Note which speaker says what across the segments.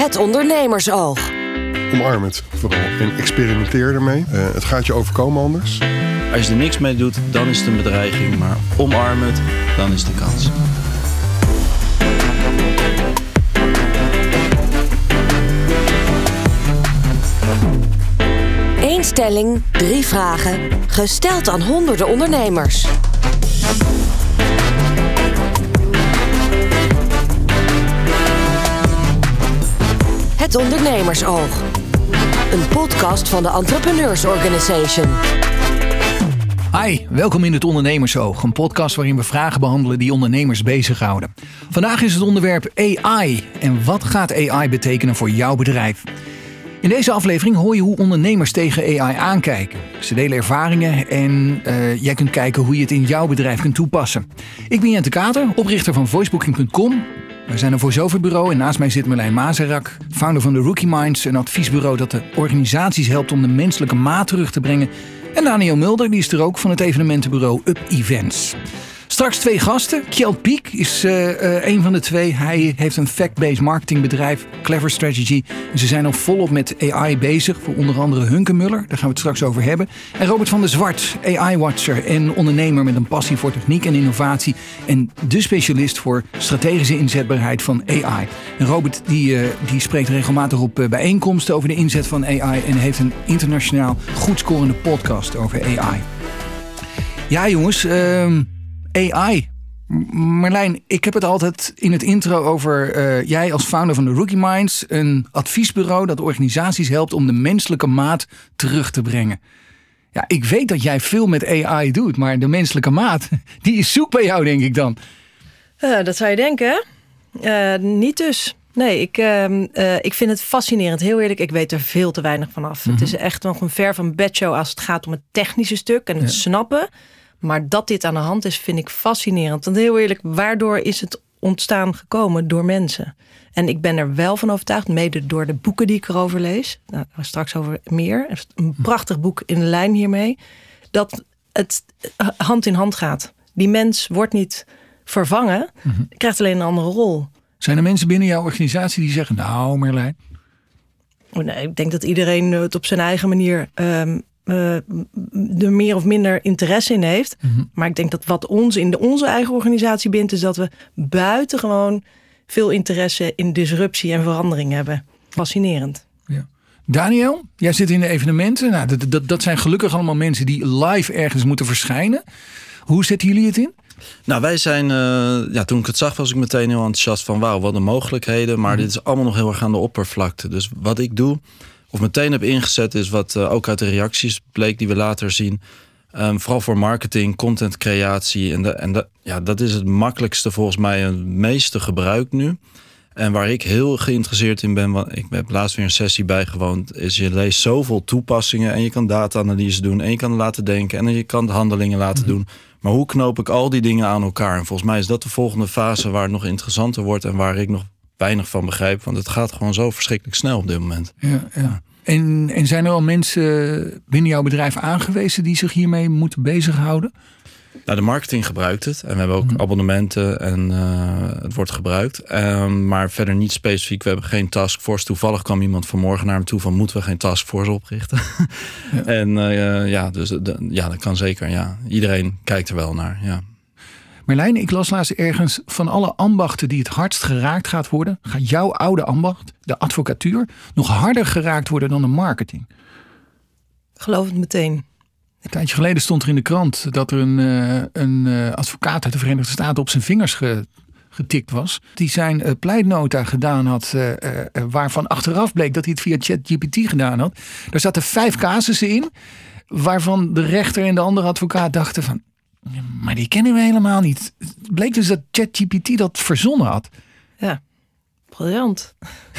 Speaker 1: Het ondernemersoog.
Speaker 2: Omarm het vooral en experimenteer ermee. Uh, het gaat je overkomen anders.
Speaker 3: Als je er niks mee doet, dan is het een bedreiging. Maar omarm het, dan is de kans.
Speaker 1: Eén stelling, drie vragen, gesteld aan honderden ondernemers. Het Ondernemersoog. Een podcast van de Entrepreneurs Organization.
Speaker 4: Hi, welkom in het Ondernemersoog. Een podcast waarin we vragen behandelen die ondernemers bezighouden. Vandaag is het onderwerp AI. En wat gaat AI betekenen voor jouw bedrijf? In deze aflevering hoor je hoe ondernemers tegen AI aankijken. Ze delen ervaringen en uh, jij kunt kijken hoe je het in jouw bedrijf kunt toepassen. Ik ben Jente Kater, oprichter van voicebooking.com. We zijn een voice bureau en naast mij zit Merlijn Mazerak, founder van de Rookie Minds, een adviesbureau dat de organisaties helpt om de menselijke maat terug te brengen. En Daniel Mulder, die is er ook van het evenementenbureau Up Events. Straks twee gasten. Kjeld Piek is uh, uh, een van de twee. Hij heeft een fact-based marketingbedrijf, Clever Strategy. Ze zijn al volop met AI bezig, voor onder andere Hunkemuller. Daar gaan we het straks over hebben. En Robert van der Zwart, AI-watcher en ondernemer met een passie voor techniek en innovatie. En de specialist voor strategische inzetbaarheid van AI. En Robert die, uh, die spreekt regelmatig op bijeenkomsten over de inzet van AI. En heeft een internationaal goed scorende podcast over AI. Ja jongens... Ehm, AI. Marlijn, ik heb het altijd in het intro over uh, jij als founder van de Rookie Minds, een adviesbureau dat organisaties helpt om de menselijke maat terug te brengen. Ja, ik weet dat jij veel met AI doet, maar de menselijke maat, die is zoek bij jou, denk ik dan.
Speaker 5: Uh, dat zou je denken. Uh, niet dus. Nee, ik, ehm, ik vind het fascinerend. Heel eerlijk, ik weet er veel te weinig van af. Het mhm. is echt nog een ver van bedshow als het gaat om het technische stuk en het snappen. Maar dat dit aan de hand is, vind ik fascinerend. Want heel eerlijk, waardoor is het ontstaan gekomen? Door mensen. En ik ben er wel van overtuigd, mede door de boeken die ik erover lees. Nou, straks over meer. Een prachtig boek in de lijn hiermee. Dat het hand in hand gaat. Die mens wordt niet vervangen, mm krijgt alleen een andere rol.
Speaker 4: Zijn er mensen binnen jouw organisatie die zeggen: Nou, Merlijn.
Speaker 5: Oh, nee, ik denk dat iedereen het op zijn eigen manier um, uh, er meer of minder interesse in heeft. Mhm. Maar ik denk dat wat ons in de, onze eigen organisatie bindt, is dat we buitengewoon veel interesse in disruptie en verandering hebben. Fascinerend.
Speaker 4: Ja. Daniel, jij zit in de evenementen. Nou, dat, dat, dat zijn gelukkig allemaal mensen die live ergens moeten verschijnen. Hoe zetten jullie het in?
Speaker 3: Nou, wij zijn, uh, ja, toen ik het zag, was ik meteen heel enthousiast van wauw, wat een mogelijkheden. Maar mhm. dit is allemaal nog heel erg aan de oppervlakte. Dus wat ik doe, of meteen heb ingezet, is wat uh, ook uit de reacties bleek die we later zien. Um, vooral voor marketing, contentcreatie. En, de, en de, ja, dat is het makkelijkste volgens mij en het meeste gebruikt nu. En waar ik heel geïnteresseerd in ben, want ik heb laatst weer een sessie bijgewoond, is je leest zoveel toepassingen en je kan data-analyse doen en je kan laten denken en je kan de handelingen laten mhm. doen. Maar hoe knoop ik al die dingen aan elkaar? En volgens mij is dat de volgende fase waar het nog interessanter wordt en waar ik nog weinig van begrijp. Want het gaat gewoon zo verschrikkelijk snel op dit moment.
Speaker 4: Ja, ja. En, en zijn er al mensen binnen jouw bedrijf aangewezen die zich hiermee moeten bezighouden?
Speaker 3: Nou, de marketing gebruikt het. En we hebben ook mhm. abonnementen en uh, het wordt gebruikt. Um, maar verder niet specifiek. We hebben geen taskforce. Toevallig kwam iemand vanmorgen naar me toe van... moeten we geen taskforce oprichten? Ja. en uh, ja, dus de, ja, dat kan zeker. Ja. Iedereen kijkt er wel naar. Ja.
Speaker 4: Merlijn, ik las laatst ergens van alle ambachten die het hardst geraakt gaat worden, gaat jouw oude ambacht, de advocatuur, nog harder geraakt worden dan de marketing.
Speaker 5: Geloof het meteen.
Speaker 4: Een tijdje geleden stond er in de krant dat er een, uh, een uh, advocaat uit de Verenigde Staten op zijn vingers ge, getikt was. Die zijn uh, pleitnota gedaan had, waarvan achteraf bleek dat hij het via ChatGPT gedaan had. Daar zaten vijf casussen in, waarvan de rechter en de andere advocaat dachten van maar die kennen we helemaal niet. Het bleek dus dat ChatGPT dat verzonnen had.
Speaker 5: Ja, briljant.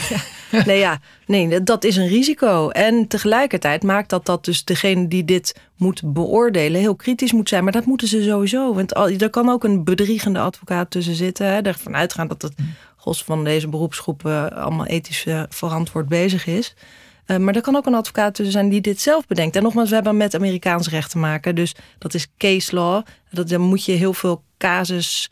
Speaker 5: Nee, ja, nee, dat is een risico. En tegelijkertijd maakt dat dat dus degene die dit moet beoordelen heel kritisch moet zijn. Maar dat moeten ze sowieso. Want er kan ook een bedriegende advocaat tussen zitten. Hè, ervan uitgaan dat het gos van deze beroepsgroepen allemaal ethisch eh, verantwoord bezig is. Uh, maar er kan ook een advocaat tussen zijn die dit zelf bedenkt. En nogmaals, we hebben met Amerikaans recht te maken. Dus dat is case law. Dat, dan moet je heel veel casus,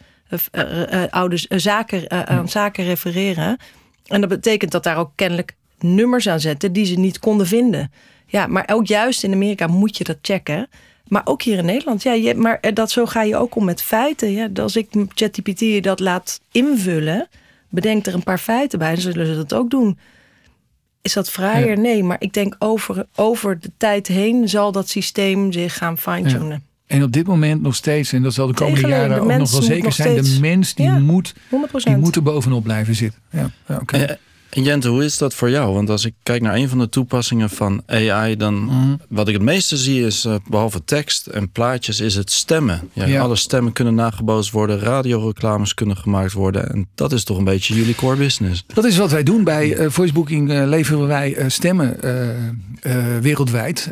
Speaker 5: uh, oude zaken, aan zaken refereren. En dat betekent dat daar ook kennelijk nummers aan zetten die ze niet konden vinden. Ja, maar ook juist in Amerika moet je dat checken. Maar ook hier in Nederland. Ja, je, maar dat, zo ga je ook om met feiten. Ja, als ik ChatGPT dat laat invullen, bedenk er een paar feiten bij, dan zullen ze dat ook doen. Is dat fraaier? Nee, maar ik denk over, over de tijd heen zal dat systeem zich gaan fine-tunen.
Speaker 4: En op dit moment nog steeds, en dat zal de komende jaren
Speaker 5: de
Speaker 4: ook nog wel zeker
Speaker 5: nog
Speaker 4: zijn, de mens die,
Speaker 5: Ja,
Speaker 4: moet,
Speaker 5: 100%.
Speaker 4: die moet er bovenop blijven zitten. Ja, ja, oké.
Speaker 3: En, en Jente, hoe is dat voor jou? Want als ik kijk naar een van de toepassingen van AI, dan
Speaker 4: Mhm.
Speaker 3: wat ik het meeste zie is, eh, behalve tekst en plaatjes, is het stemmen. Ja,
Speaker 4: Ja.
Speaker 3: Alle stemmen kunnen nagebootst worden, radioreclames kunnen gemaakt worden. En dat is toch een beetje jullie core business.
Speaker 4: Dat is wat wij doen. Bij eh Voicebooking eh, leveren wij stemmen wereldwijd.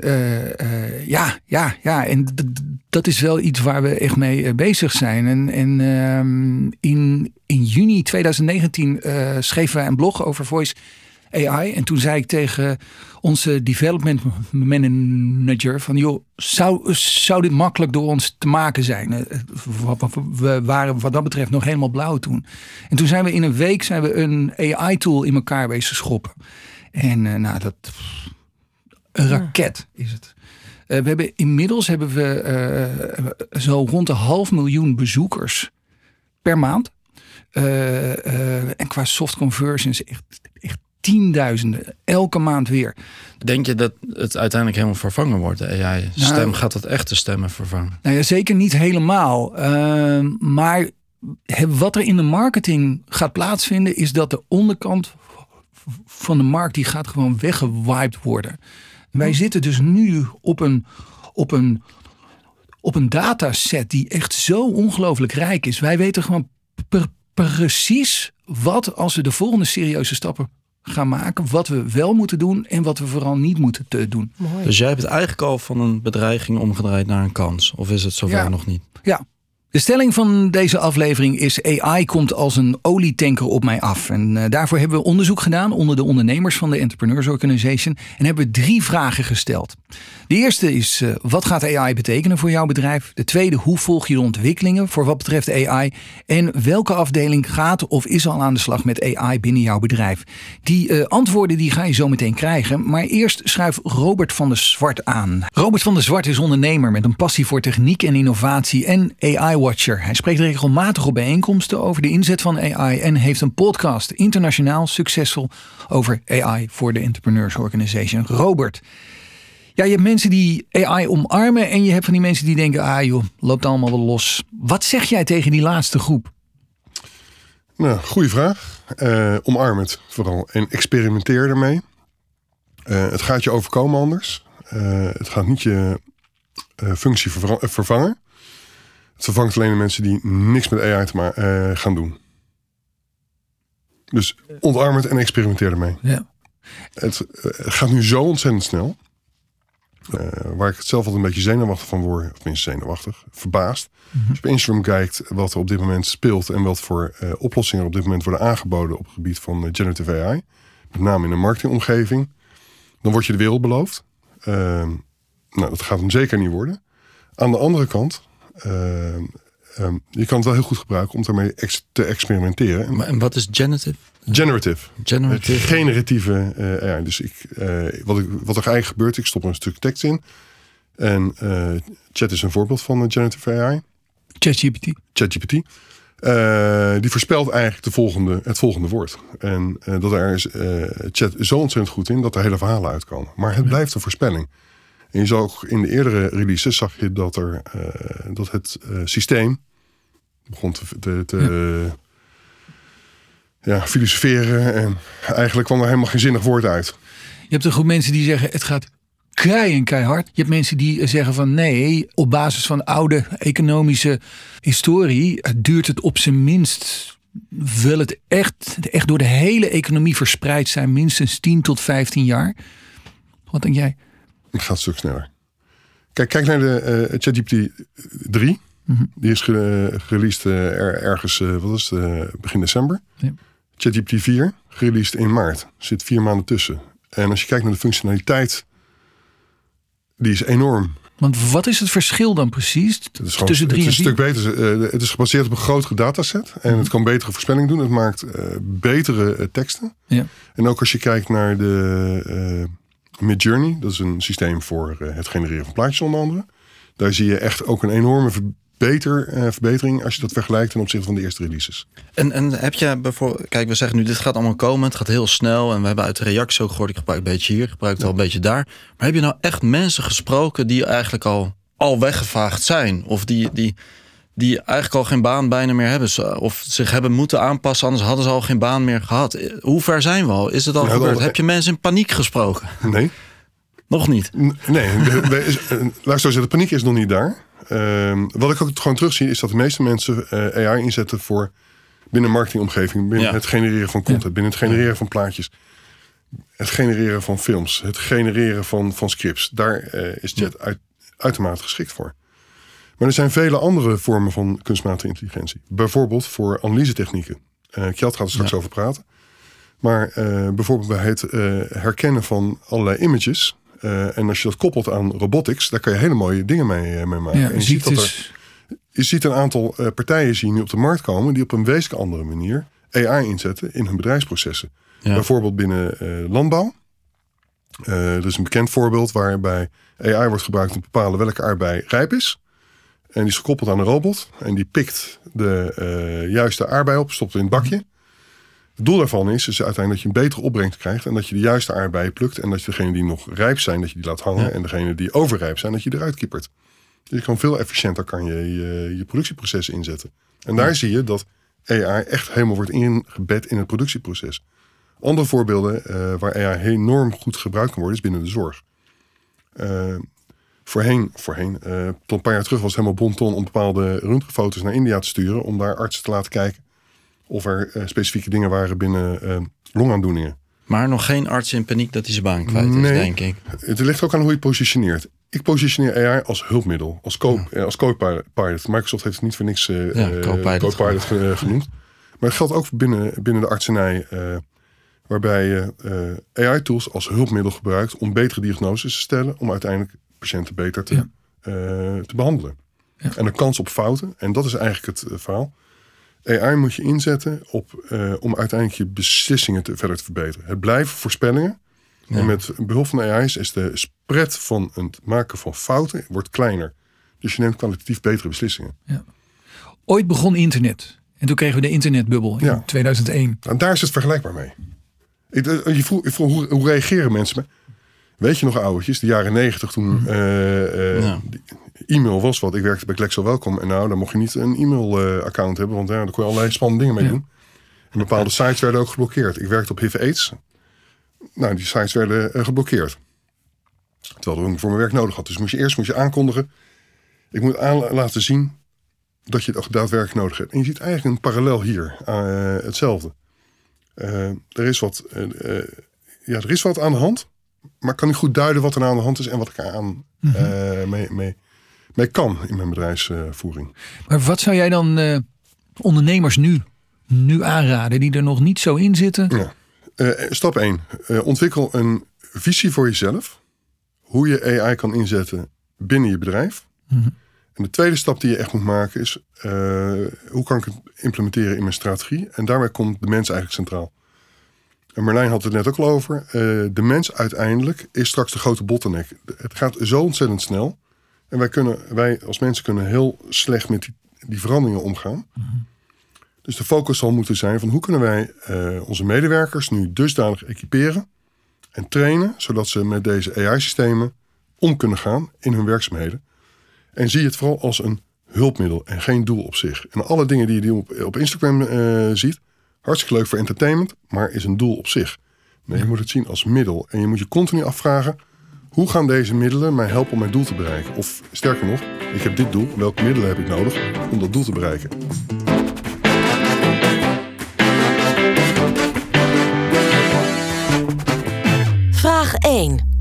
Speaker 4: Ja, ja, ja. En dat is wel iets waar we echt mee bezig zijn. En, en ehm, in, in juni 2019 eh, schreven wij een blog over Voice AI. En toen zei ik tegen onze development manager van... joh, zou, zou dit makkelijk door ons te maken zijn? Eh, We waren wat dat betreft nog helemaal blauw toen. En toen zijn we in een week zijn we een AI-tool in elkaar wezen schoppen. En eh, nou, dat... Een raket is het. Eh, we hebben inmiddels hebben we eh, zo rond de half miljoen bezoekers per maand. Eh, eh, en qua soft conversions echt, echt tienduizenden. Elke maand weer.
Speaker 3: Denk je dat het uiteindelijk helemaal vervangen wordt, de AI-stem?
Speaker 4: Nou-
Speaker 3: gaat dat echte stemmen vervangen?
Speaker 4: Nou ja, zeker niet helemaal. Ehm, maar wat er in de marketing gaat plaatsvinden, is dat de onderkant van de markt die gaat gewoon weggewiped worden. Wij zitten dus nu op een, op een, op een dataset die echt zo ongelooflijk rijk is. Wij weten gewoon precies wat als we de volgende serieuze stappen gaan maken, wat we wel moeten doen en wat we vooral niet moeten te doen.
Speaker 3: Dus jij hebt het eigenlijk al van een bedreiging omgedraaid naar een kans? Of is het zover
Speaker 4: Ja.
Speaker 3: nog niet?
Speaker 4: Ja. De stelling van deze aflevering is: AI komt als een olietanker op mij af. En eh, daarvoor hebben we onderzoek gedaan onder de ondernemers van de Entrepreneurs Organization. En hebben we drie vragen gesteld. De eerste is: eh, wat gaat AI betekenen voor jouw bedrijf? De tweede: hoe volg je de ontwikkelingen voor wat betreft AI? En welke afdeling gaat of is al aan de slag met AI binnen jouw bedrijf? Die eh, antwoorden die ga je zo meteen krijgen. Maar eerst schuif Robert van der Zwart aan. Robert van der Zwart is ondernemer met een passie voor techniek en innovatie en Hij spreekt regelmatig op bijeenkomsten over de inzet van AI en heeft een podcast internationaal succesvol over AI voor de Entrepreneurs Organization. Robert, ja, je hebt mensen die AI omarmen en je hebt van die mensen die denken, ah joh, loopt allemaal wel los. Wat zeg jij tegen die laatste groep?
Speaker 2: Nou, goede vraag. Eh, omarm het vooral en experimenteer ermee. Eh, het gaat je overkomen anders. Eh, het gaat niet je functie vervangen. Het vervangt alleen de mensen die niks met AI te eh, gaan doen. Dus omarm het en experimenteer ermee.
Speaker 4: Ja.
Speaker 2: Het, eh, het gaat nu zo ontzettend snel. Eh, waar ik het zelf altijd een beetje zenuwachtig van word. Of tenminste zenuwachtig. Verbaasd. Als je op Instagram kijkt wat er op dit moment speelt. En wat voor oplossingen er op dit moment worden aangeboden op het gebied van generative AI. Met name in de marketingomgeving. Dan wordt je de wereld beloofd. Ehm, nou, dat gaat hem zeker niet worden. Aan de andere kant. Ehm, ehm, je kan het wel heel goed gebruiken om daarmee ex- te experimenteren. En
Speaker 3: Maar, en wat is generative?
Speaker 2: generative.
Speaker 3: Generative?
Speaker 2: Generatieve eh, AI. Dus ik, eh, wat, ik, wat er eigenlijk gebeurt, ik stop er een stuk tekst in. En eh, chat is een voorbeeld van generative AI.
Speaker 4: ChatGPT.
Speaker 2: ChatGPT. Die voorspelt eigenlijk de volgende, het volgende woord. En dat er is chat zo ontzettend goed in dat er hele verhalen uitkomen. Maar het blijft een voorspelling. En je zag ook in de eerdere releases zag je dat, er, eh, dat het eh, systeem begon te, te, te ja, filosoferen. En eigenlijk kwam er helemaal geen zinnig woord uit.
Speaker 4: Je hebt een groep mensen die zeggen het gaat keien keihard. Je hebt mensen die zeggen van nee, op basis van oude economische historie duurt het op zijn minst wil het echt, echt door de hele economie verspreid zijn, minstens 10 tot 15 jaar. Wat denk jij?
Speaker 2: Het gaat een stuk sneller. Kijk, kijk naar de eh, ChatGPT 3. Die is ge- gereleased eh, er, ergens, eh, wat is het, eh, begin december.
Speaker 4: Ja.
Speaker 2: ChatGPT 4, gereleased in maart. Zit vier maanden tussen. En als je kijkt naar de functionaliteit, die is enorm
Speaker 4: Want wat is het verschil dan precies
Speaker 2: Het is, gewoon,
Speaker 4: tussen
Speaker 2: het
Speaker 4: drie
Speaker 2: is
Speaker 4: en
Speaker 2: een stuk beter. eh, het is gebaseerd op een grotere dataset. En het kan betere voorspelling doen. Het maakt eh, betere eh, teksten.
Speaker 4: Ja.
Speaker 2: En ook als je kijkt naar de eh Midjourney. Dat is een systeem voor eh, het genereren van plaatjes onder andere. Daar zie je echt ook een enorme eh, verbetering. Als je dat vergelijkt ten opzichte van de eerste releases.
Speaker 3: En, en heb je bijvoorbeeld, kijk, we zeggen nu, dit gaat allemaal komen, het gaat heel snel. En we hebben uit de reacties ook gehoord, ik gebruik een beetje hier, ik gebruik het al een beetje daar. Maar heb je nou echt mensen gesproken die eigenlijk al, al weggevaagd zijn? Of die, die, die eigenlijk al geen baan bijna meer hebben? Of zich hebben moeten aanpassen, anders hadden ze al geen baan meer gehad. Eh, Hoe ver zijn we al? Is het al
Speaker 2: Nou,
Speaker 3: gebeurd? Heb je mensen in paniek gesproken?
Speaker 2: Nee.
Speaker 3: Nog niet.
Speaker 2: N- Nee, eh, laat zo zeggen, de paniek is nog niet daar. Ehm, wat ik ook gewoon terugzie, is dat de meeste mensen eh, AI inzetten voor binnen marketingomgeving, binnen
Speaker 3: Ja.
Speaker 2: het genereren van content, binnen het genereren van plaatjes, het genereren van films, het genereren van, van scripts. Daar eh, is chat uit, uitermate geschikt voor. Maar er zijn vele andere vormen van kunstmatige intelligentie. Bijvoorbeeld voor analysetechnieken. Eh Kjeld gaat er straks over praten. Maar eh, bijvoorbeeld bij het eh, herkennen van allerlei images. en als je dat koppelt aan robotics, daar kan je hele mooie dingen mee, mee maken.
Speaker 4: Ja,
Speaker 2: en je, ziet dat er,
Speaker 4: ziektes.
Speaker 2: je ziet een aantal partijen zie je nu op de markt komen die op een wezenlijk andere manier AI inzetten in hun bedrijfsprocessen.
Speaker 3: Ja.
Speaker 2: Bijvoorbeeld binnen landbouw. Er is een bekend voorbeeld waarbij AI wordt gebruikt om te bepalen welke aardbei rijp is. En die is gekoppeld aan een robot. En die pikt de eh, juiste aardbei op, stopt in het bakje. Het doel daarvan is, is uiteindelijk dat je een betere opbrengst krijgt. En dat je de juiste aardbeien plukt. En dat je degene die nog rijp zijn, dat je die laat hangen. En degene die overrijp zijn, dat je eruit kiepert. Dus je kan veel efficiënter kan je, je je productieprocessen inzetten. En daar zie je dat AI echt helemaal wordt ingebed in het productieproces. Andere voorbeelden eh, waar AI enorm goed gebruikt kan worden, is binnen de zorg. Eh, voorheen, voorheen eh, tot een paar jaar terug was het helemaal bonton om bepaalde röntgenfoto's naar India te sturen. Om daar artsen te laten kijken of er eh, specifieke dingen waren binnen eh, longaandoeningen.
Speaker 3: Maar nog geen arts in paniek dat hij zijn baan kwijt is,
Speaker 2: Nee.
Speaker 3: denk ik.
Speaker 2: Het ligt ook aan hoe je het positioneert. Ik positioneer AI als hulpmiddel, als co- als co-pilot. Microsoft heeft het niet voor niks
Speaker 3: Ja, co-pilot
Speaker 2: co-pilot ge- genoemd. Maar het geldt ook binnen, binnen de artsenij, waarbij je AI-tools als hulpmiddel gebruikt om betere diagnoses te stellen, om uiteindelijk patiënten beter te,
Speaker 4: Ja.
Speaker 2: eh, te behandelen. En de kans op fouten, en dat is eigenlijk het eh, verhaal. AI moet je inzetten op, eh, om uiteindelijk je beslissingen te, verder te verbeteren. Het blijven voorspellingen. En met behulp van AI is de spread van het maken van fouten wordt kleiner. Dus je neemt kwalitatief betere beslissingen.
Speaker 4: Ooit begon internet. En toen kregen we de internetbubbel in
Speaker 2: Ja.
Speaker 4: 2001.
Speaker 2: En daar is het vergelijkbaar mee. Ik, je vroeg, ik vroeg hoe, hoe reageren mensen? Weet je nog, oudertjes, de jaren negentig toen eh, eh,
Speaker 3: Ja.
Speaker 2: die e-mail was wat. Ik werkte bij Glexo Welkom. En nou, dan mocht je niet een e-mail-account hebben. Want ja, daar kon je allerlei spannende dingen mee doen. En bepaalde sites werden ook geblokkeerd. Ik werkte op HIV-AIDS. Nou, die sites werden eh, geblokkeerd. Terwijl ik voor mijn werk nodig had. Dus moest je eerst moest je aankondigen. Ik moet aan laten zien dat je het daadwerkelijk nodig hebt. En je ziet eigenlijk een parallel hier. eh, hetzelfde. Eh, er, is wat, eh, eh, ja, er is wat aan de hand. Maar ik kan niet goed duiden wat er nou aan de hand is. En wat ik aan eh, mee, mee, mee kan in mijn bedrijfsvoering.
Speaker 4: Maar wat zou jij dan eh, ondernemers nu, nu aanraden die er nog niet zo in zitten?
Speaker 2: Ja. Eh, stap 1. ontwikkel een visie voor jezelf. Hoe je AI kan inzetten binnen je bedrijf. En de tweede stap die je echt moet maken is... hoe kan ik het implementeren in mijn strategie? En daarbij komt de mens eigenlijk centraal. En Marlijn had het net ook al over. eh, de mens uiteindelijk is straks de grote bottleneck. Het gaat zo ontzettend snel. En wij, kunnen, wij als mensen kunnen heel slecht met die, die veranderingen omgaan. Dus de focus zal moeten zijn van hoe kunnen wij eh, onze medewerkers nu dusdanig equiperen en trainen, zodat ze met deze AI-systemen om kunnen gaan in hun werkzaamheden. En zie het vooral als een hulpmiddel en geen doel op zich. En alle dingen die je op, op Instagram eh, ziet, hartstikke leuk voor entertainment, maar is een doel op zich. Nee, je moet het zien als middel. En je moet je continu afvragen, hoe gaan deze middelen mij helpen om mijn doel te bereiken? Of sterker nog, ik heb dit doel, welke middelen heb ik nodig om dat doel te bereiken?
Speaker 1: Vraag 1.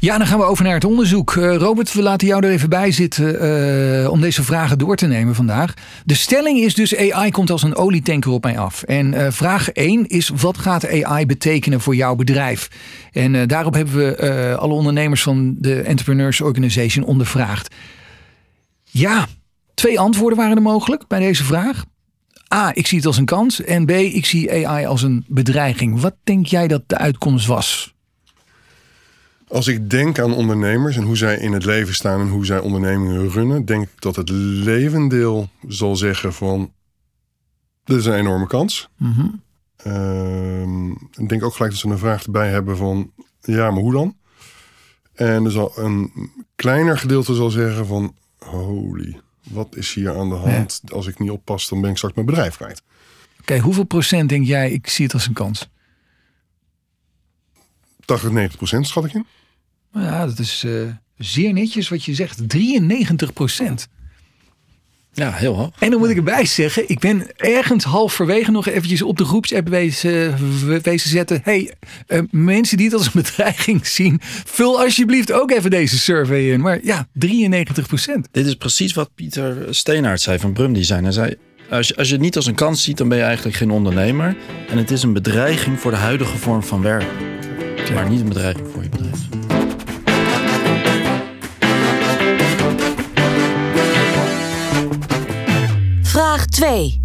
Speaker 4: Ja, dan gaan we over naar het onderzoek. Uh, Robert, we laten jou er even bij zitten uh, om deze vragen door te nemen vandaag. De stelling is dus AI komt als een olietanker op mij af. En uh, vraag 1 is wat gaat AI betekenen voor jouw bedrijf? En daarop hebben we alle ondernemers van de Entrepreneurs Organization ondervraagd. Ja, twee antwoorden waren er mogelijk bij deze vraag. A, ik zie het als een kans. En B, ik zie AI als een bedreiging. Wat denk jij dat de uitkomst was?
Speaker 2: Als ik denk aan ondernemers en hoe zij in het leven staan en hoe zij ondernemingen runnen, denk ik dat het levendeel zal zeggen van dit is een enorme kans. Mm ik denk ook gelijk dat ze een vraag erbij hebben van ja, maar hoe dan? En er zal een kleiner gedeelte zal zeggen van holy, wat is hier aan de hand? Als ik niet oppas, dan ben ik straks mijn bedrijf kwijt.
Speaker 4: Oké, hoeveel procent denk jij, ik zie het als een kans?
Speaker 2: 80, 90 procent schat ik in.
Speaker 4: Ja, dat is uh, zeer netjes wat je zegt. 93 procent.
Speaker 3: Ja, heel hoog.
Speaker 4: En dan moet ik erbij zeggen, ik ben ergens halverwege nog eventjes op de groepsapp wezen, wezen zetten. hey, uh, mensen die het als een bedreiging zien, vul alsjeblieft ook even deze survey in. Maar ja, 93 procent.
Speaker 3: Dit is precies wat Pieter Steenaert zei van Brum Design. Hij zei, als je, als je het niet als een kans ziet, dan ben je eigenlijk geen ondernemer. En het is een bedreiging voor de huidige vorm van werk. Maar niet een bedreiging voor je bedrijf.
Speaker 1: 2.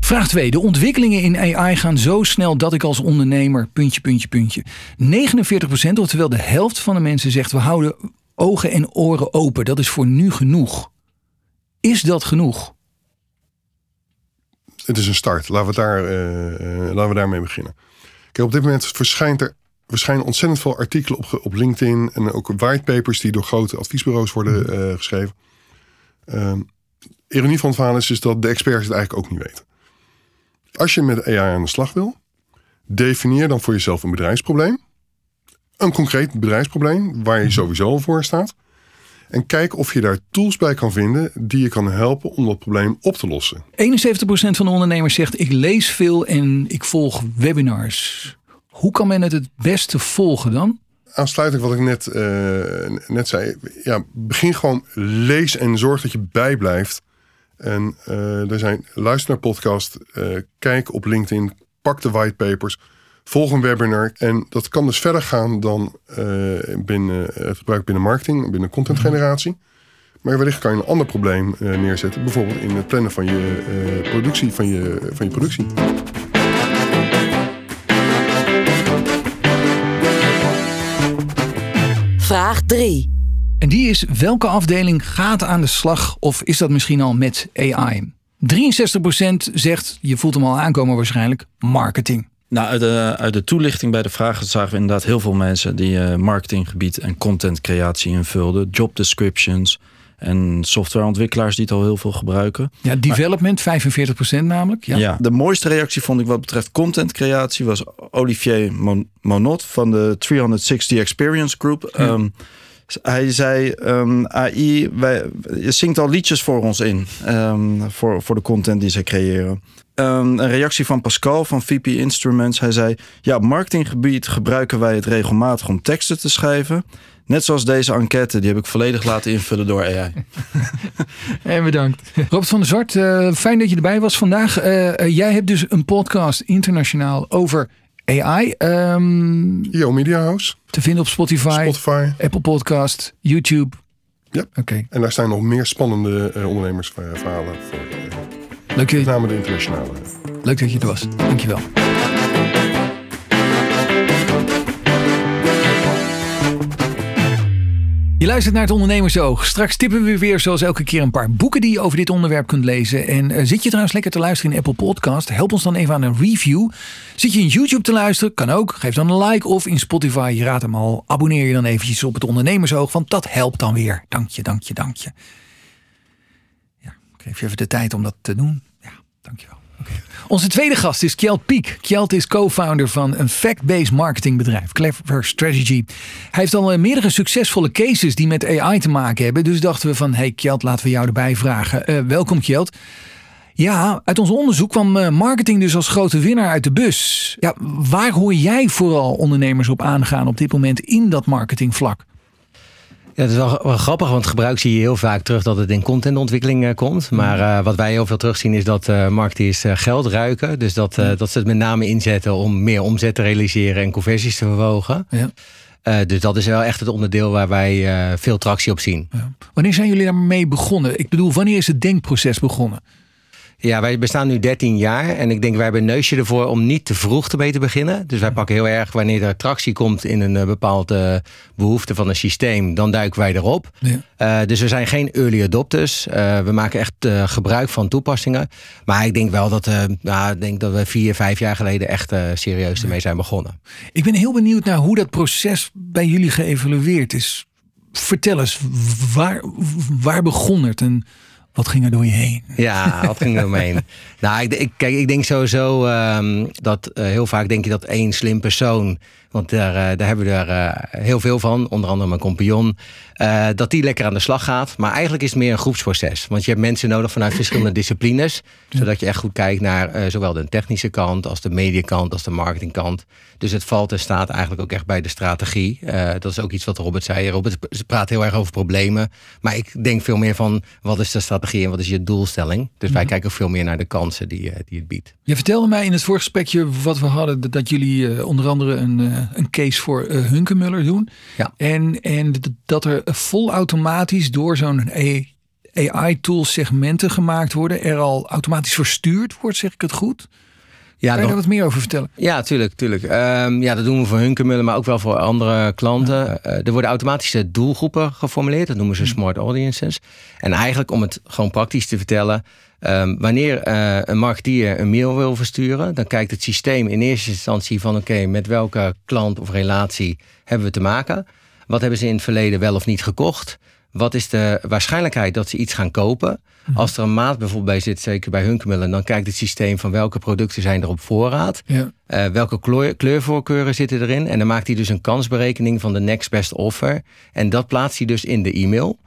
Speaker 4: Vraag 2. De ontwikkelingen in AI gaan zo snel dat ik als ondernemer. puntje, puntje, puntje. 49%, oftewel de helft van de mensen zegt we houden ogen en oren open. Dat is voor nu genoeg. Is dat genoeg?
Speaker 2: Het is een start. Laten we, daar, uh, laten we daarmee beginnen. Kijk, op dit moment verschijnt er verschijnen ontzettend veel artikelen op, op LinkedIn en ook whitepapers die door grote adviesbureaus worden uh, geschreven. Uh, ironie van het verhaal is, is dat de experts het eigenlijk ook niet weten. Als je met AI aan de slag wil, definieer dan voor jezelf een bedrijfsprobleem. Een concreet bedrijfsprobleem waar je sowieso al voor staat. En kijk of je daar tools bij kan vinden die je kan helpen om dat probleem op te lossen. 71%
Speaker 4: van de ondernemers zegt ik lees veel en ik volg webinars. Hoe kan men het het beste volgen dan?
Speaker 2: Aansluitend wat ik net, uh, net zei. Ja, begin gewoon lees en zorg dat je bijblijft en uh, er zijn, luister naar podcast, uh, kijk op LinkedIn, pak de whitepapers, volg een webinar. En dat kan dus verder gaan dan uh, binnen het gebruik binnen marketing, binnen contentgeneratie. Maar wellicht kan je een ander probleem neerzetten, bijvoorbeeld in het plannen van je productie, van je, van je productie.
Speaker 1: Vraag 3.
Speaker 4: En die is welke afdeling gaat aan de slag of is dat misschien al met AI? 63% zegt, je voelt hem al aankomen waarschijnlijk, marketing.
Speaker 3: Nou, uit de, uit de toelichting bij de vragen zagen we inderdaad heel veel mensen die uh, marketinggebied en contentcreatie invulden. Job descriptions en softwareontwikkelaars die het al heel veel gebruiken.
Speaker 4: Ja, development, 45% namelijk. Ja.
Speaker 3: ja. de mooiste reactie vond ik wat betreft contentcreatie was Olivier Monot van de 360 Experience Group. Ja. Um, hij zei, um, AI, wij, je zingt al liedjes voor ons in. Um, voor, voor de content die zij creëren. Um, een reactie van Pascal van VP Instruments. Hij zei, ja, op marketinggebied gebruiken wij het regelmatig om teksten te schrijven. Net zoals deze enquête, die heb ik volledig laten invullen door AI.
Speaker 4: en bedankt. Robert van der Zwart, uh, fijn dat je erbij was vandaag. Uh, uh, jij hebt dus een podcast internationaal over AI. Um,
Speaker 2: Yo Media House.
Speaker 4: Te vinden op Spotify,
Speaker 2: Spotify.
Speaker 4: Apple Podcast, YouTube.
Speaker 2: Ja.
Speaker 4: Oké.
Speaker 2: En daar staan nog meer spannende uh, ondernemersverhalen voor. Uh,
Speaker 4: Leuk
Speaker 2: met name de internationale.
Speaker 4: Leuk dat je er was. Dankjewel. Je luistert naar het Ondernemersoog. Straks tippen we weer zoals elke keer een paar boeken die je over dit onderwerp kunt lezen. En uh, zit je trouwens lekker te luisteren in Apple Podcast? Help ons dan even aan een review. Zit je in YouTube te luisteren? Kan ook. Geef dan een like of in Spotify. Je raadt hem al. Abonneer je dan eventjes op het Ondernemersoog, want dat helpt dan weer. Dank je, dank je, dank je. Ja, ik geef je even de tijd om dat te doen. Ja, dank je wel. Okay. Onze tweede gast is Kjeld Piek. Kjeld is co-founder van een fact-based marketingbedrijf, Clever Strategy. Hij heeft al meerdere succesvolle cases die met AI te maken hebben. Dus dachten we van, hey Kjeld, laten we jou erbij vragen. Uh, welkom Kjeld. Ja, uit ons onderzoek kwam marketing dus als grote winnaar uit de bus. Ja, waar hoor jij vooral ondernemers op aangaan op dit moment in dat marketingvlak?
Speaker 6: Ja, dat is wel, wel grappig, want gebruik zie je heel vaak terug dat het in contentontwikkeling uh, komt. Maar uh, wat wij heel veel terugzien is dat uh, marketeers geld ruiken. Dus dat, dat ze het met name inzetten om meer omzet te realiseren en conversies te verhogen. Ja. dus dat is wel echt het onderdeel waar wij veel tractie op zien. Ja.
Speaker 4: Wanneer zijn jullie daarmee begonnen? Ik bedoel, wanneer is het denkproces begonnen?
Speaker 6: Ja, wij bestaan nu 13 jaar en ik denk wij hebben een neusje ervoor om niet te vroeg ermee te beginnen. Dus wij pakken heel erg wanneer er tractie komt in een bepaalde behoefte van een systeem, dan duiken wij erop. Ja. Uh, dus we zijn geen early adopters. Uh, we maken echt uh, gebruik van toepassingen. Maar ik denk wel dat, nou, ik denk dat we vier, vijf jaar geleden echt serieus ermee zijn begonnen.
Speaker 4: Ik ben heel benieuwd naar hoe dat proces bij jullie geëvalueerd is. Vertel eens, waar, waar begon het en wat ging er door je heen?
Speaker 6: Ja, wat ging er door me heen? nou, ik, ik, kijk, ik denk sowieso um, dat uh, heel vaak denk je dat één slim persoon want daar, eh, daar hebben we er eh, heel veel van. Onder andere mijn compagnon. Uh, dat die lekker aan de slag gaat. Maar eigenlijk is het meer een groepsproces. Want je hebt mensen nodig vanuit verschillende disciplines. Zodat je echt goed kijkt naar zowel de technische kant als de mediakant als de marketingkant. Dus het valt en staat eigenlijk ook echt bij de strategie. dat is ook iets wat Robert zei. Robert praat heel erg over problemen. Maar ik denk veel meer van wat is de strategie en wat is je doelstelling. Dus wij mhm. kijken veel meer naar de kansen die, die het biedt.
Speaker 4: Je vertelde mij in het voorgesprekje wat we hadden. Dat jullie onder andere een een case voor uh, Hunkemuller doen. Ja. En, en dat er volautomatisch door zo'n AI-tool segmenten gemaakt worden. Er al automatisch verstuurd wordt, zeg ik het goed? Ja, kan je daar wat meer over vertellen?
Speaker 6: Ja, tuurlijk. tuurlijk. Um, ja, dat doen we voor Hunkemuller, maar ook wel voor andere klanten. Uh, er worden automatische doelgroepen geformuleerd. Dat noemen ze hmm. smart audiences. En eigenlijk om het gewoon praktisch te vertellen... Um, wanneer uh, een marketeer een mail wil versturen, dan kijkt het systeem in eerste instantie van oké, met welke klant of relatie hebben we te maken? Wat hebben ze in het verleden wel of niet gekocht? Wat is de waarschijnlijkheid dat ze iets gaan kopen? Mhm. Als er een maat bijvoorbeeld bij zit, zeker bij Hunkemullen, dan kijkt het systeem van welke producten zijn er op voorraad. Ja. Uh, welke kleur, kleurvoorkeuren zitten erin. En dan maakt hij dus een kansberekening van de next best offer. En dat plaatst hij dus in de e-mail.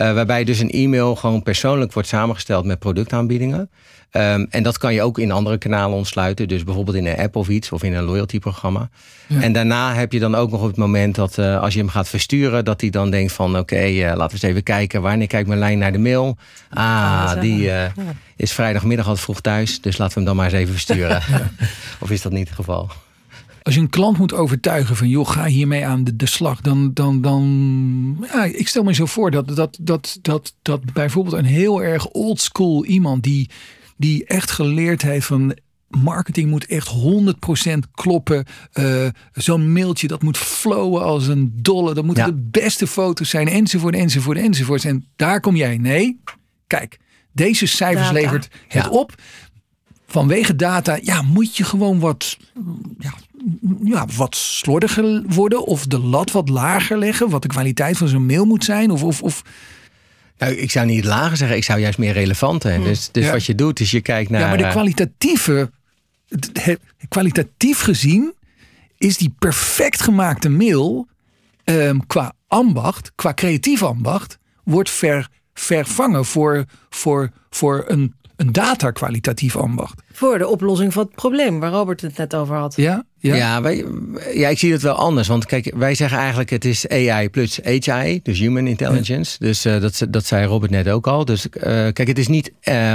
Speaker 6: Uh, waarbij dus een e-mail gewoon persoonlijk wordt samengesteld met productaanbiedingen. Um, en dat kan je ook in andere kanalen ontsluiten. Dus bijvoorbeeld in een app of iets of in een loyalty programma. Ja. En daarna heb je dan ook nog op het moment dat uh, als je hem gaat versturen, dat hij dan denkt van oké, okay, uh, laten we eens even kijken. Wanneer kijkt mijn lijn naar de mail? Ah, die ja. is vrijdagmiddag al vroeg thuis. Dus laten we hem dan maar eens even versturen. of is dat niet het geval?
Speaker 4: Als je een klant moet overtuigen van joh, ga hiermee aan de, de slag, dan, dan, dan ja, ik stel me zo voor dat, dat, dat, dat, dat bijvoorbeeld een heel erg old school iemand die, die echt geleerd heeft van marketing moet echt 100% kloppen. Uh, Zo'n mailtje dat moet flowen als een dolle. Dat moeten de beste foto's zijn enzovoort, enzovoort, enzovoort. En daar kom jij. Nee, kijk, deze cijfers levert het ja. op. Vanwege data, ja, moet je gewoon wat ja, ja, wat slordiger worden of de lat wat lager leggen, wat de kwaliteit van zo'n mail moet zijn? Of, of, of...
Speaker 6: Nou, ik zou niet lager zeggen, ik zou juist meer relevant zijn. Hmm. Dus, dus wat je doet, is je kijkt naar.
Speaker 4: Ja, maar de eh, kwalitatieve, kwalitatief gezien, is die perfect gemaakte mail um, qua ambacht, qua creatief ambacht, wordt ver, vervangen voor, voor, voor een een data-kwalitatief ambacht.
Speaker 5: Voor de oplossing van het probleem waar Robert het net over had.
Speaker 6: Ja, ja. Ja, wij, ja, ik zie het wel anders. Want kijk, wij zeggen eigenlijk het is AI plus HI, dus Human Intelligence. Dus uh, dat, dat zei Robert net ook al. Dus uh, kijk, het is niet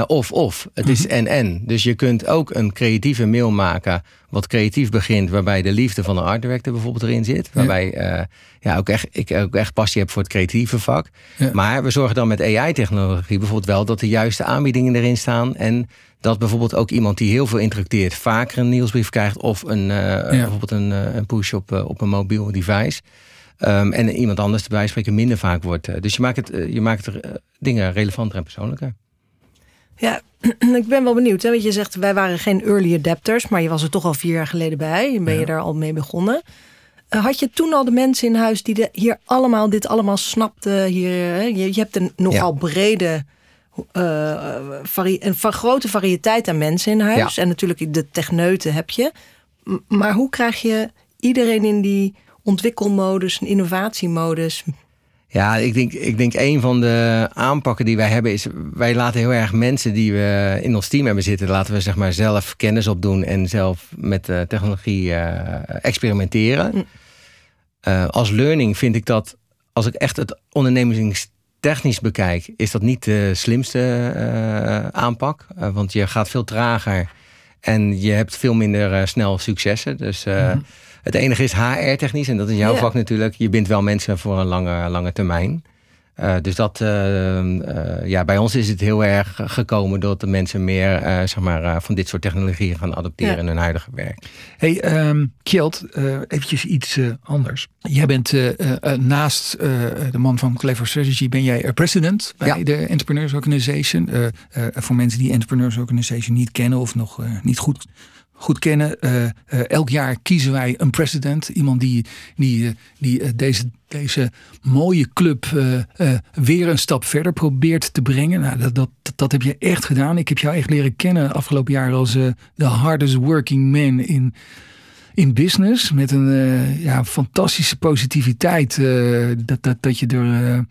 Speaker 6: of-of. het is en-en. Mhm. Dus je kunt ook een creatieve mail maken wat creatief begint, waarbij de liefde van de art director bijvoorbeeld erin zit. Waarbij ja. Ja, ook echt, ik ook echt passie heb voor het creatieve vak. Maar we zorgen dan met AI-technologie bijvoorbeeld wel dat de juiste aanbiedingen erin staan. En dat bijvoorbeeld ook iemand die heel veel interacteert vaker een nieuwsbrief krijgt of een, uh, ja. bijvoorbeeld een, uh, een, push op, uh, op een mobiel device. Um, en iemand anders erbij spreken minder vaak wordt. dus je maakt, het, je maakt er dingen relevanter en persoonlijker.
Speaker 5: Ja, ik ben wel benieuwd. Hè? Want je zegt, wij waren geen early adapters, maar je was er toch al vier jaar geleden bij. En ben je daar al mee begonnen. Had je toen al de mensen in huis die de, hier allemaal, dit allemaal snapten? Hier, je, je hebt een nogal brede uh, een grote variëteit aan mensen in huis. En natuurlijk de techneuten heb je. Maar hoe krijg je iedereen in die ontwikkelmodus, innovatiemodus?
Speaker 6: Ja, ik denk, ik denk een van de aanpakken die wij hebben is... wij laten heel erg mensen die we in ons team hebben zitten... laten we zeg maar zelf kennis opdoen en zelf met de technologie uh, experimenteren. Uh, als learning vind ik dat als ik echt het ondernemingstechnisch bekijk, is dat niet de slimste eh, aanpak. Uh, want je gaat veel trager en je hebt veel minder uh, snel successen. Dus mhm. het enige is HR-technisch, en dat is jouw vak natuurlijk. Je bindt wel mensen voor een lange, lange termijn. Uh, dus dat, uh, uh, ja, bij ons is het heel erg gekomen dat de mensen meer zeg maar, van dit soort technologieën gaan adopteren in hun huidige werk.
Speaker 4: Hey, um, Kjeld, eventjes iets anders. Jij bent naast de man van Clever Strategy, ben jij president bij ja. de Entrepreneurs Organization. voor mensen die Entrepreneurs Organization niet kennen of nog niet goed goed kennen. Uh, uh, elk jaar kiezen wij een president. Iemand die, die, uh, die deze, deze mooie club weer een stap verder probeert te brengen. Nou, dat, dat, dat heb je echt gedaan. Ik heb jou echt leren kennen afgelopen jaar als de hardest working man in, in business. Met een ja, fantastische positiviteit. dat, dat, dat je er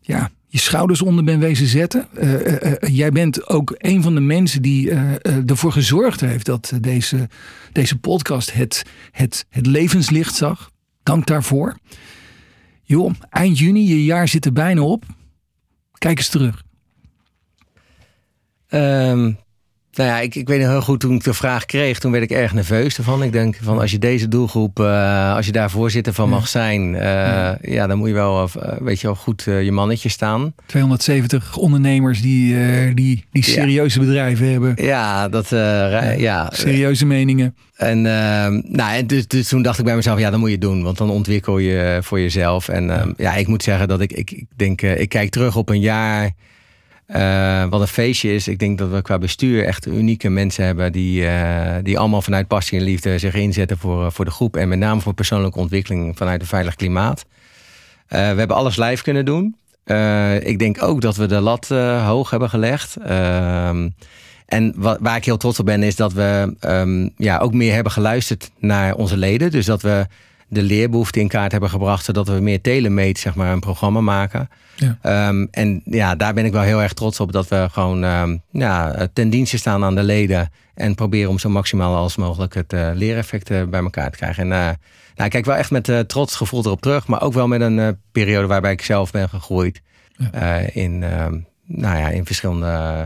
Speaker 4: ja, je schouders onder ben wezen zetten. Uh, uh, jij bent ook een van de mensen die ervoor gezorgd heeft dat deze, deze podcast het, het, het levenslicht zag. Dank daarvoor. Joh, eind juni, je jaar zit er bijna op. Kijk eens terug.
Speaker 6: Um, nou ja, ik, ik weet nog heel goed toen ik de vraag kreeg, toen werd ik erg nerveus ervan. Ik denk van als je deze doelgroep, uh, als je daar voorzitter van mag zijn, uh, ja. dan moet je wel, uh, weet je wel, goed je mannetje staan.
Speaker 4: 270 ondernemers die, die, die serieuze ja. bedrijven hebben.
Speaker 6: Ja, dat, ja.
Speaker 4: Serieuze meningen.
Speaker 6: En, ehm, nou, en dus, dus, toen dacht ik bij mezelf, ja, dan moet je doen. Want dan ontwikkel je voor jezelf. En ja, ja ik moet zeggen dat ik, ik, ik denk, ik kijk terug op een jaar uh, wat een feestje is. Ik denk dat we qua bestuur echt unieke mensen hebben die, uh, die allemaal vanuit passie en liefde zich inzetten voor, eh, voor de groep. En met name voor persoonlijke ontwikkeling vanuit een veilig klimaat. we hebben alles live kunnen doen. ik denk ook dat we de lat hoog hebben gelegd. Ehm, en wat, waar ik heel trots op ben, is dat we um, ja, ook meer hebben geluisterd naar onze leden. Dus dat we de leerbehoefte in kaart hebben gebracht, zodat we meer telemeet zeg maar, een programma maken. Ja. Um, en ja, daar ben ik wel heel erg trots op dat we gewoon um, ja, ten dienste staan aan de leden en proberen om zo maximaal als mogelijk het uh, leereffect uh, bij elkaar te krijgen. En uh, nou, ik kijk wel echt met trots gevoel erop terug, maar ook wel met een periode waarbij ik zelf ben gegroeid ja. in, um, nou ja, in verschillende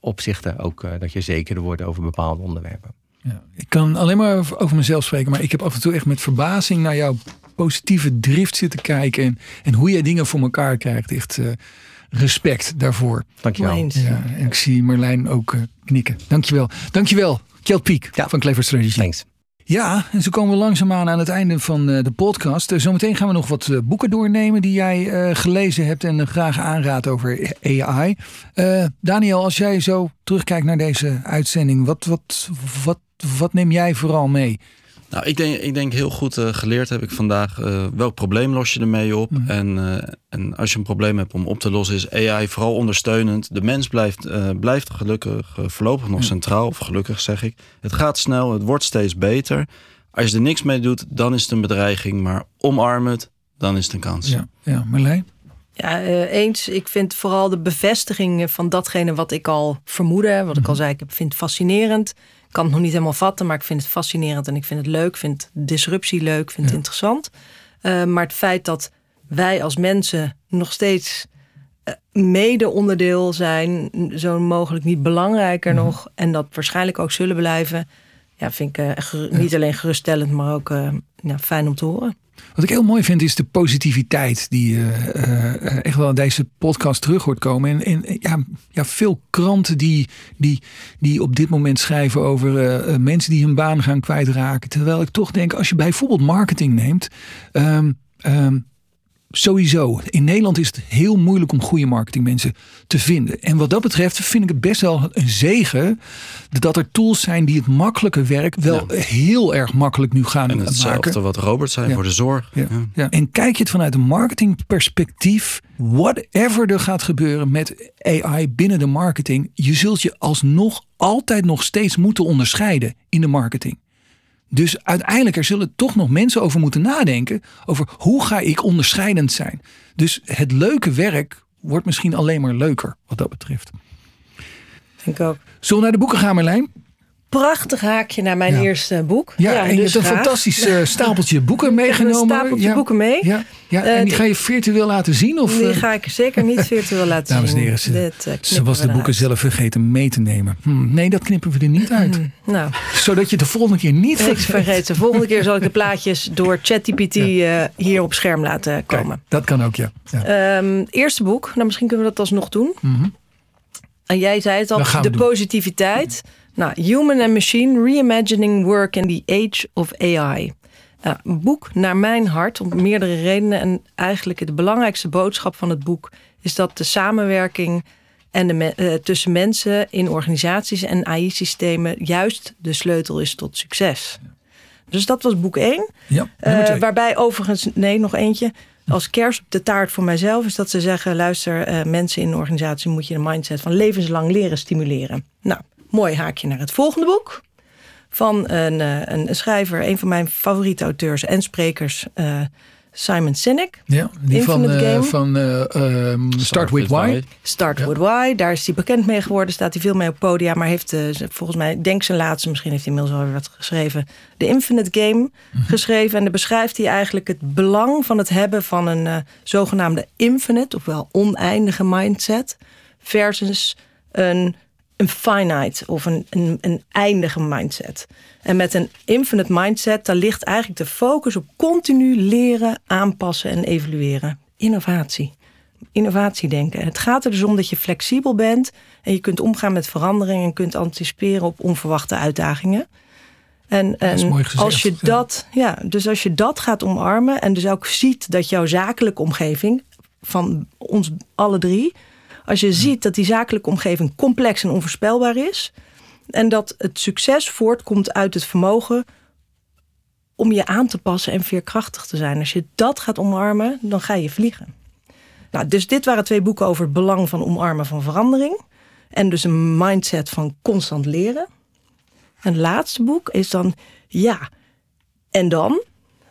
Speaker 6: opzichten. Ook dat je zekerder wordt over bepaalde onderwerpen.
Speaker 4: Ja, ik kan alleen maar over mezelf spreken, maar ik heb af en toe echt met verbazing naar jouw positieve drift zitten kijken. En, en hoe jij dingen voor elkaar krijgt. Echt uh, respect daarvoor.
Speaker 6: Dankjewel.
Speaker 4: Ja, en ik zie Marlijn ook uh, knikken. Dankjewel. Dankjewel. Kjeld Piek ja. van Clever Strategy.
Speaker 6: Thanks.
Speaker 4: Ja, en zo komen we langzaamaan aan het einde van uh, de podcast. zometeen gaan we nog wat boeken doornemen die jij gelezen hebt en graag aanraadt over AI. Daniel, als jij zo terugkijkt naar deze uitzending, wat, wat, wat, wat neem jij vooral mee?
Speaker 3: Nou, ik denk, ik denk heel goed uh, geleerd heb ik vandaag uh, welk probleem los je ermee op. Mhm. En, uh, en als je een probleem hebt om op te lossen, is AI vooral ondersteunend. De mens blijft, blijft gelukkig voorlopig nog centraal, of gelukkig zeg ik. Het gaat snel, het wordt steeds beter. Als je er niks mee doet, dan is het een bedreiging. Maar omarm het, dan is het een kans.
Speaker 4: Ja, ja Marlijn?
Speaker 5: Ja, eens. Ik vind vooral de bevestiging van datgene wat ik al vermoedde. Wat ik al mhm. zei, ik vind het fascinerend kan het nog niet helemaal vatten, maar ik vind het fascinerend en ik vind het leuk. Ik vind disruptie leuk, vind het interessant. Uh, maar het feit dat wij als mensen nog steeds uh, mede onderdeel zijn, zo mogelijk niet belangrijker mhm. nog, en dat waarschijnlijk ook zullen blijven, ja, vind ik uh, niet alleen geruststellend, maar ook ja, fijn om te horen.
Speaker 4: Wat ik heel mooi vind is de positiviteit die uh, echt wel in deze podcast terug hoort komen. En, ja, ja, veel kranten die, die, die op dit moment schrijven over uh, mensen die hun baan gaan kwijtraken. Terwijl ik toch denk, als je bijvoorbeeld marketing neemt. Um, um, sowieso. In Nederland is het heel moeilijk om goede marketingmensen te vinden. En wat dat betreft vind ik het best wel een zegen dat er tools zijn die het makkelijke werk wel heel erg makkelijk nu gaan en
Speaker 3: hetzelfde
Speaker 4: maken.
Speaker 3: wat Robert zei voor de zorg.
Speaker 4: Ja. Ja. En kijk je het vanuit een marketingperspectief, whatever er gaat gebeuren met AI binnen de marketing, je zult je alsnog altijd nog steeds moeten onderscheiden in de marketing. Dus uiteindelijk er zullen toch nog mensen over moeten nadenken over hoe ga ik onderscheidend zijn. Dus het leuke werk wordt misschien alleen maar leuker wat dat betreft.
Speaker 5: Denk ook.
Speaker 4: Zullen we naar de boeken gaan Merlijn?
Speaker 5: Prachtig haakje naar mijn
Speaker 4: Ja.
Speaker 5: eerste boek.
Speaker 4: Ja, en je
Speaker 5: dus
Speaker 4: hebt een
Speaker 5: graag.
Speaker 4: fantastisch eh, stapeltje boeken meegenomen.
Speaker 5: Een stapeltje
Speaker 4: ja.
Speaker 5: boeken mee.
Speaker 4: Ja, ja.
Speaker 5: Eh,
Speaker 4: en die
Speaker 5: die-
Speaker 4: ga je virtueel laten zien? Of,
Speaker 5: Die
Speaker 4: eh,
Speaker 5: ga ik zeker niet virtueel laten
Speaker 4: Dames en
Speaker 5: zien.
Speaker 4: heren, ze,
Speaker 5: Dit,
Speaker 4: ze
Speaker 5: knippen
Speaker 4: was de boeken zelf vergeten mee te nemen. Hm, nee, dat knippen we er niet uit.
Speaker 5: Nou,
Speaker 4: Zodat je de volgende keer niet
Speaker 5: niks
Speaker 4: vergeet.
Speaker 5: vergeten. Volgende keer zal ik de plaatjes door ChatGPT eh, hier op scherm laten
Speaker 4: Kijk,
Speaker 5: komen.
Speaker 4: dat kan ook, ja.
Speaker 5: Ehm, eerste boek, nou misschien kunnen we dat alsnog doen.
Speaker 4: Mhm.
Speaker 5: En jij zei het al, de positiviteit. Nou, Human and Machine, Reimagining Work in the Age of AI. Nou, een boek naar mijn hart, om meerdere redenen. En eigenlijk de belangrijkste boodschap van het boek... is dat de samenwerking en de me- eh, tussen mensen in organisaties en AI-systemen... juist de sleutel is tot succes. Dus dat was boek 1.
Speaker 4: ja,
Speaker 5: Eh, waarbij overigens, nee, nog eentje. Als kerst op de taart voor mijzelf is dat ze zeggen: luister, eh, mensen in een organisatie moet je de mindset van levenslang leren stimuleren. Nou, mooi haakje naar het volgende boek. Van een, eh, een, schrijver, een van mijn favoriete auteurs en sprekers, eh, Simon Sinek.
Speaker 4: ja, die van,
Speaker 5: Infinite
Speaker 4: eh,
Speaker 5: Game.
Speaker 4: van eh, ehm, Start With Why.
Speaker 5: Start
Speaker 4: Ja.
Speaker 5: With Why, daar is hij bekend mee geworden. Staat hij veel mee op podia. Maar heeft eh, volgens mij, denk zijn laatste, misschien heeft hij inmiddels alweer wat geschreven. De Infinite Game
Speaker 4: Mhm.
Speaker 5: geschreven. En daar beschrijft hij eigenlijk het belang van het hebben van een zogenaamde infinite, ofwel oneindige mindset. Versus een, een finite of een, een, een eindige mindset. En met een infinite mindset, daar ligt eigenlijk de focus op continu leren, aanpassen en evalueren. Innovatie innovatiedenken. Het gaat er dus om dat je flexibel bent en je kunt omgaan met veranderingen en kunt anticiperen op onverwachte uitdagingen. En, en als je dat, ja, dus als je dat gaat omarmen en dus ook ziet dat jouw zakelijke omgeving van ons alle drie, als je ziet dat die zakelijke omgeving complex en onvoorspelbaar is en dat het succes voortkomt uit het vermogen om je aan te passen en veerkrachtig te zijn. Als je dat gaat omarmen, dan ga je vliegen. Nou, dus dit waren twee boeken over het belang van omarmen van verandering. En dus een mindset van constant leren. En het laatste boek is dan, ja, en dan?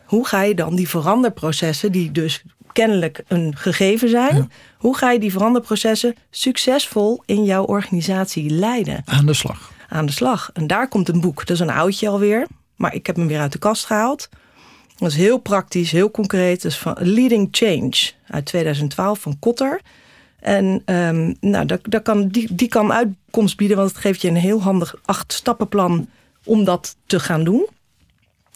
Speaker 5: Hoe ga je dan die veranderprocessen, die dus kennelijk een gegeven zijn, hoe ga je die veranderprocessen succesvol in jouw organisatie leiden?
Speaker 4: Aan de slag.
Speaker 5: aan de slag. En daar komt een boek. Dat is een oudje alweer. Maar ik heb hem weer uit de kast gehaald. Dat is heel praktisch, heel concreet. Dat is van Leading Change uit 2012 van Kotter. En ehm, nou, dat, dat kan, die, die kan uitkomst bieden, want het geeft je een heel handig acht stappenplan om dat te gaan doen.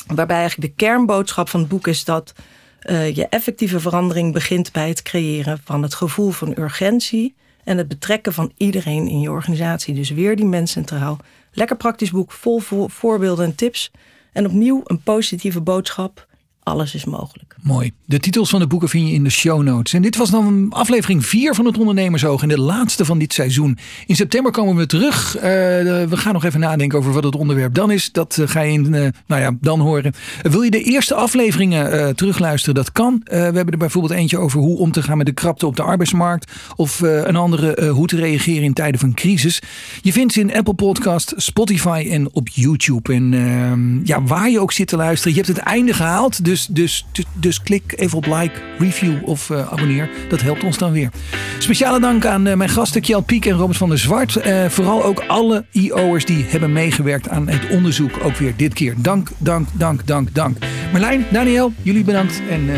Speaker 5: Waarbij eigenlijk de kernboodschap van het boek is dat eh, je effectieve verandering begint bij het creëren van het gevoel van urgentie en het betrekken van iedereen in je organisatie. Dus weer die mensen centraal. Lekker praktisch boek, vol vo- voorbeelden en tips. En opnieuw een positieve boodschap. Alles is mogelijk.
Speaker 4: Mooi. De titels van de boeken vind je in de show notes. En dit was dan aflevering 4 van het Ondernemersoog. En de laatste van dit seizoen. In september komen we terug. Eh, we gaan nog even nadenken over wat het onderwerp dan is. Dat eh, ga je in, eh, nou ja, dan horen. Wil je de eerste afleveringen terugluisteren? Dat kan. We hebben er bijvoorbeeld eentje over hoe om te gaan met de krapte op de arbeidsmarkt. Of een andere hoe te reageren in tijden van crisis. Je vindt ze in Apple Podcast, Spotify en op YouTube. En ehm, ja, waar je ook zit te luisteren. Je hebt het einde gehaald. Dus, dus, dus, dus klik even op like, review of eh, abonneer. Dat helpt ons dan weer. Speciale dank aan eh, mijn gasten Kjell Piek en Robert van der Zwart. Eh, vooral ook alle IO'ers die hebben meegewerkt aan het onderzoek. Ook weer dit keer. Dank, dank, dank, dank, dank. Marlijn, Daniel, jullie bedankt. En eh,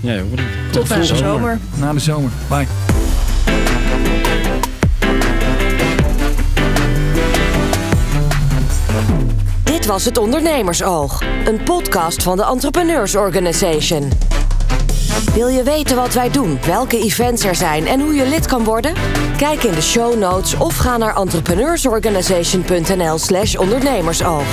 Speaker 3: Ja.
Speaker 5: Tot na de zomer.
Speaker 4: na de zomer. Bye.
Speaker 1: Was het Ondernemersoog, een podcast van de Entrepreneurs Organization. Wil je weten wat wij doen, welke events er zijn en hoe je lid kan worden? Kijk in de show notes of ga naar entrepreneursorganization.nl/slash ondernemersoog.